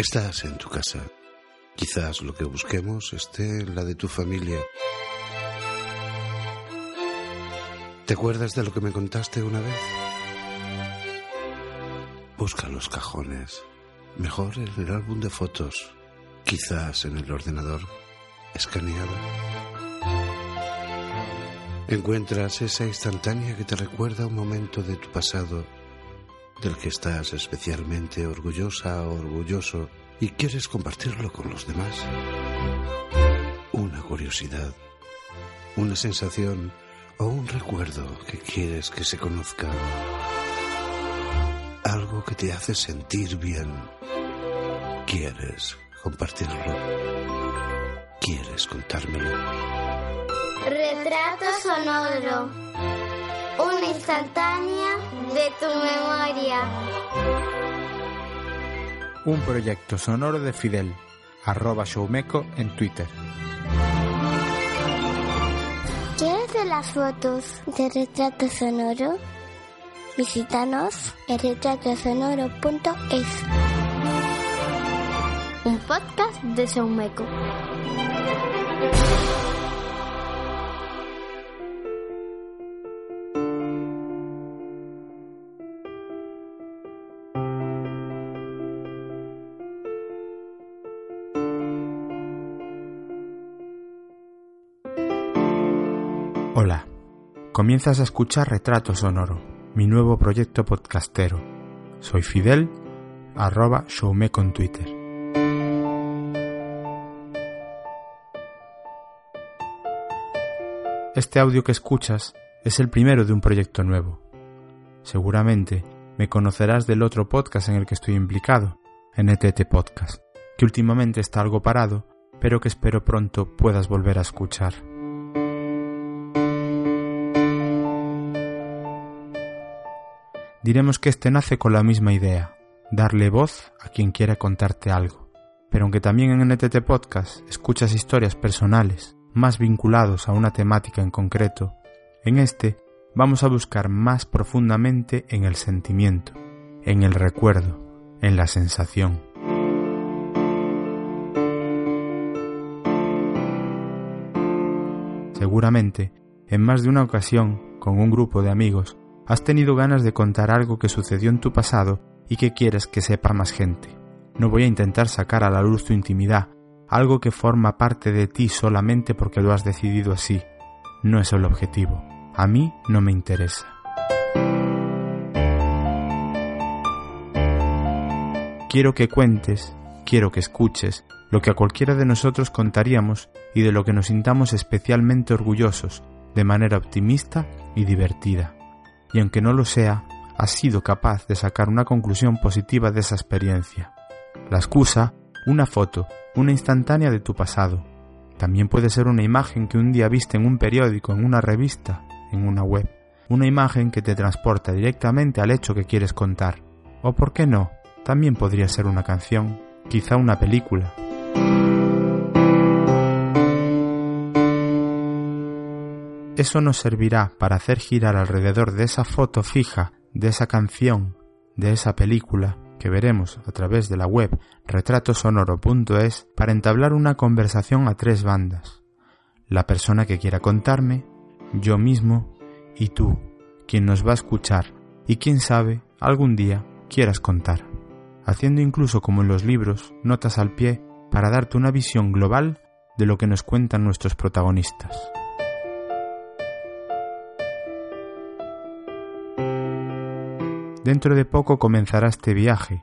Estás en tu casa. Quizás lo que busquemos esté en la de tu familia. ¿Te acuerdas de lo que me contaste una vez? Busca los cajones. Mejor en el álbum de fotos. Quizás en el ordenador escaneado. Encuentras esa instantánea que te recuerda un momento de tu pasado del que estás especialmente orgullosa o orgulloso y quieres compartirlo con los demás. Una curiosidad, una sensación o un recuerdo que quieres que se conozca. Algo que te hace sentir bien. Quieres compartirlo. Quieres contármelo. Retrato sonoro. Instantánea de tu memoria. Un proyecto sonoro de Fidel, arroba showmeco en Twitter. ¿Quieres ver las fotos de retrato sonoro? Visítanos en retratosonoro.es. Un podcast de Showmeco. Hola, comienzas a escuchar Retrato Sonoro, mi nuevo proyecto podcastero. Soy Fidel, arroba showmeco en Twitter. Este audio que escuchas es el primero de un proyecto nuevo. Seguramente me conocerás del otro podcast en el que estoy implicado, NTT Podcast, que últimamente está algo parado, pero que espero pronto puedas volver a escuchar. Diremos que este nace con la misma idea, darle voz a quien quiera contarte algo. Pero aunque también en NTT Podcast escuchas historias personales, más vinculados a una temática en concreto, en este vamos a buscar más profundamente en el sentimiento, en el recuerdo, en la sensación. Seguramente, en más de una ocasión, con un grupo de amigos, has tenido ganas de contar algo que sucedió en tu pasado y que quieres que sepa más gente. No voy a intentar sacar a la luz tu intimidad, algo que forma parte de ti solamente porque lo has decidido así. No es el objetivo. A mí no me interesa. Quiero que cuentes, quiero que escuches lo que a cualquiera de nosotros contaríamos y de lo que nos sintamos especialmente orgullosos, de manera optimista y divertida. Y aunque no lo sea, has sido capaz de sacar una conclusión positiva de esa experiencia. La excusa, una foto, una instantánea de tu pasado. También puede ser una imagen que un día viste en un periódico, en una revista, en una web. Una imagen que te transporta directamente al hecho que quieres contar. O por qué no, también podría ser una canción, quizá una película. Eso nos servirá para hacer girar alrededor de esa foto fija, de esa canción, de esa película, que veremos a través de la web retratosonoro.es para entablar una conversación a tres bandas. La persona que quiera contarme, yo mismo y tú, quien nos va a escuchar y quién sabe, algún día quieras contar, haciendo incluso como en los libros, notas al pie para darte una visión global de lo que nos cuentan nuestros protagonistas. Dentro de poco comenzará este viaje.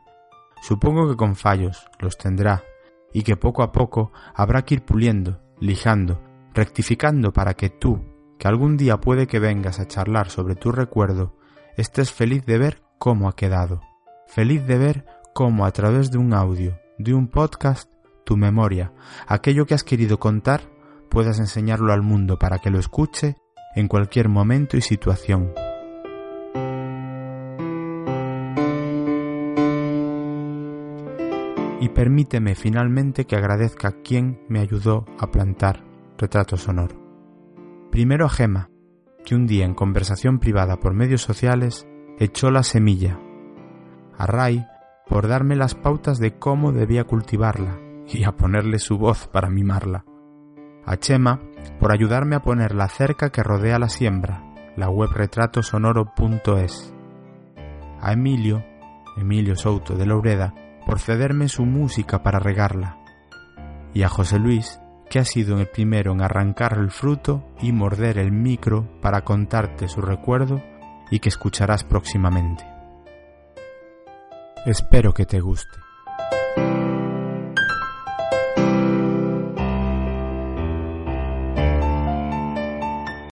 Supongo que con fallos, los tendrá, y que poco a poco habrá que ir puliendo, lijando, rectificando para que tú, que algún día puede que vengas a charlar sobre tu recuerdo, estés feliz de ver cómo ha quedado, feliz de ver cómo a través de un audio, de un podcast, tu memoria, aquello que has querido contar, puedas enseñarlo al mundo para que lo escuche en cualquier momento y situación. Y permíteme finalmente que agradezca a quien me ayudó a plantar retrato sonoro. Primero a Gema, que un día en conversación privada por medios sociales echó la semilla. A Ray, por darme las pautas de cómo debía cultivarla y a ponerle su voz para mimarla. A Chema por ayudarme a poner la cerca que rodea la siembra, la web retratosonoro.es. A Emilio, Emilio Souto de Loureda, por cederme su música para regarla. Y a José Luis, que ha sido el primero en arrancar el fruto y morder el micro para contarte su recuerdo y que escucharás próximamente. Espero que te guste.